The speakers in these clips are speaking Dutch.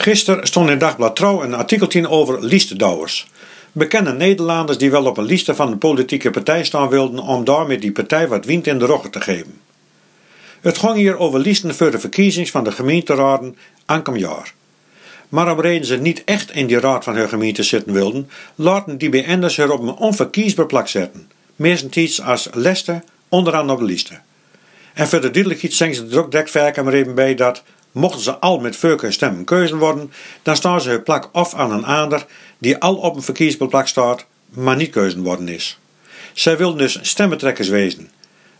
Gisteren stond in Dagblad Trouw een artikeltje over liestedouwers. Bekende Nederlanders die wel op een lijst van een politieke partij staan wilden om daarmee die partij wat wind in de roggen te geven. Het ging hier over lijsten voor de verkiezingen van de gemeenteraden aankomend jaar. Maar om reden ze niet echt in die raad van hun gemeente zitten wilden, laten die BN'ers er op een onverkiesbaar plak zetten. Meestens als leste onderaan op de lijsten. En voor de duidelijkheid zeggen ze er ook maar even bij dat Mochten ze al met voorkeur stemmen keuzen worden, dan staan ze hun plak af aan een ander die al op een verkiesbaar staat, maar niet keuzen worden is. Zij wilden dus stemmentrekkers wezen.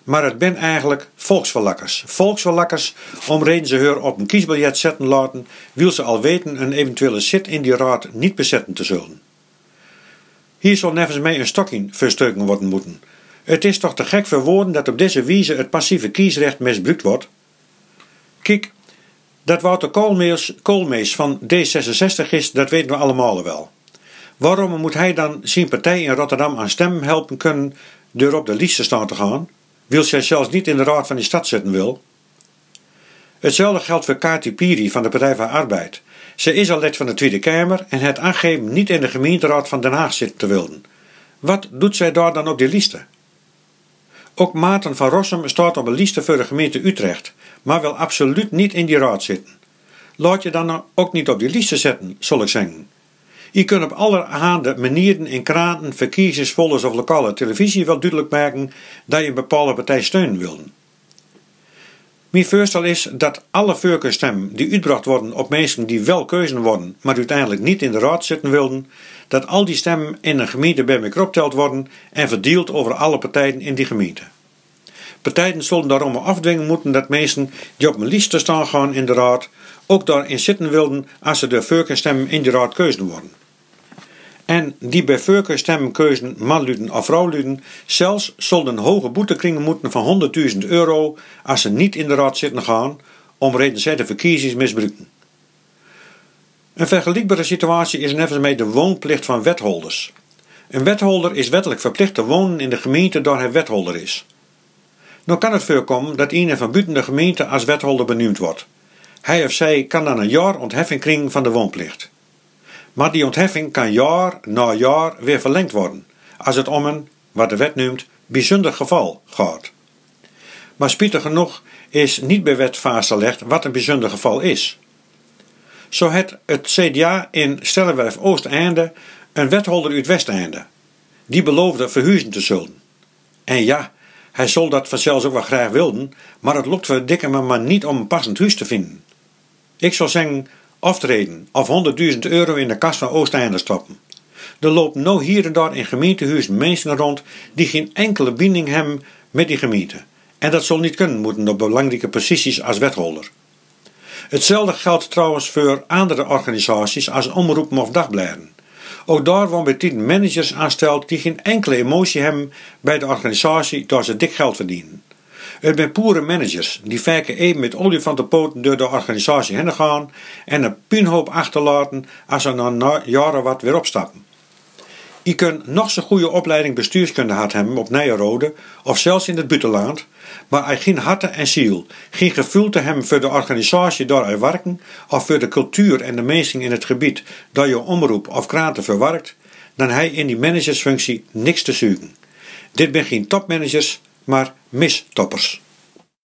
Maar het ben eigenlijk volksverlakkers. Volksverlakkers, om reden ze haar op een kiesbiljet zetten laten, wil ze al weten een eventuele zit in die raad niet bezetten te zullen. Hier zal nevens mij een stokking verstukken worden moeten. Het is toch te gek voor woorden dat op deze wijze het passieve kiesrecht misbruikt wordt? Kijk, dat Wouter Koolmees, van D66 is, dat weten we allemaal wel. Waarom moet hij dan zijn partij in Rotterdam aan stem helpen kunnen door op de lijst staan te gaan? Wil zij zelfs niet in de raad van die stad zitten wil? Hetzelfde geldt voor Kati Piri van de Partij van Arbeid. Ze is al lid van de Tweede Kamer en het aangeven niet in de gemeenteraad van Den Haag zitten te wilden. Wat doet zij daar dan op die lijsten? Ook Maarten van Rossum staat op een lijst voor de gemeente Utrecht, maar wil absoluut niet in die raad zitten. Laat je dan ook niet op die lijst zetten, zal ik zeggen. Je kunt op allerhande manieren in kranten, verkiezingsfolders of lokale televisie wel duidelijk maken dat je een bepaalde partij steunen wil. Mijn voorstel is dat alle voorkeurstemmen die uitgebracht worden op mensen die wel keuzen worden, maar uiteindelijk niet in de raad zitten wilden, dat al die stemmen in een gemeente bij elkaar worden en verdeeld over alle partijen in die gemeente. Partijen zullen daarom afdwingen moeten dat mensen die op een lijst staan gaan in de raad ook daarin zitten wilden als ze de voorkeurstemmen in de raad keuzen worden. En die bij voorkeurstemmen keuzen manluden of vrouwluden zelfs zullen hoge boete kringen moeten van 100.000 euro als ze niet in de raad zitten gaan om reden zij de verkiezingen misbruiken. Een vergelijkbare situatie is nevens mij de woonplicht van wetholders. Een wetholder is wettelijk verplicht te wonen in de gemeente waar hij wetholder is. Nu kan het voorkomen dat een van buiten de gemeente als wetholder benoemd wordt. Hij of zij kan dan een jaar ontheffing krijgen van de woonplicht. Maar die ontheffing kan jaar na jaar weer verlengd worden, als het om een, wat de wet noemt, bijzonder geval gaat. Maar spietig genoeg is niet bij wet vastgelegd wat een bijzonder geval is. Zo had het CDA in Stellenwerf Oosteinde een wetholder uit Westeinde. Die beloofde verhuizen te zullen. En ja, hij zal dat vanzelfs ook wel graag wilden, maar het lukt voor dikke maar niet om een passend huis te vinden. Ik zou zeggen, aftreden of 100.000 euro in de kas van Oosteinde stoppen. Er lopen nou hier en daar in gemeentehuis mensen rond die geen enkele binding hebben met die gemeente. En dat zal niet kunnen moeten op belangrijke posities als wetholder. Hetzelfde geldt trouwens voor andere organisaties als omroepen of dagbladen. Ook daar worden bij managers aansteld die geen enkele emotie hebben bij de organisatie door ze dik geld verdienen. Het zijn pure managers die vaak even met olifantenpoten door de organisatie heen gaan en een puinhoop achterlaten als ze na jaren wat weer opstappen. Je kunt nog zo'n goede opleiding bestuurskunde gehad hebben op Nijenrode of zelfs in het buitenland, maar hij geen harte en ziel, geen gevoel te hebben voor de organisatie daar hij werken of voor de cultuur en de mensen in het gebied dat je omroep of kranten verwerkt, dan hij in die managersfunctie niks te zoeken. Dit zijn geen topmanagers, maar mistoppers.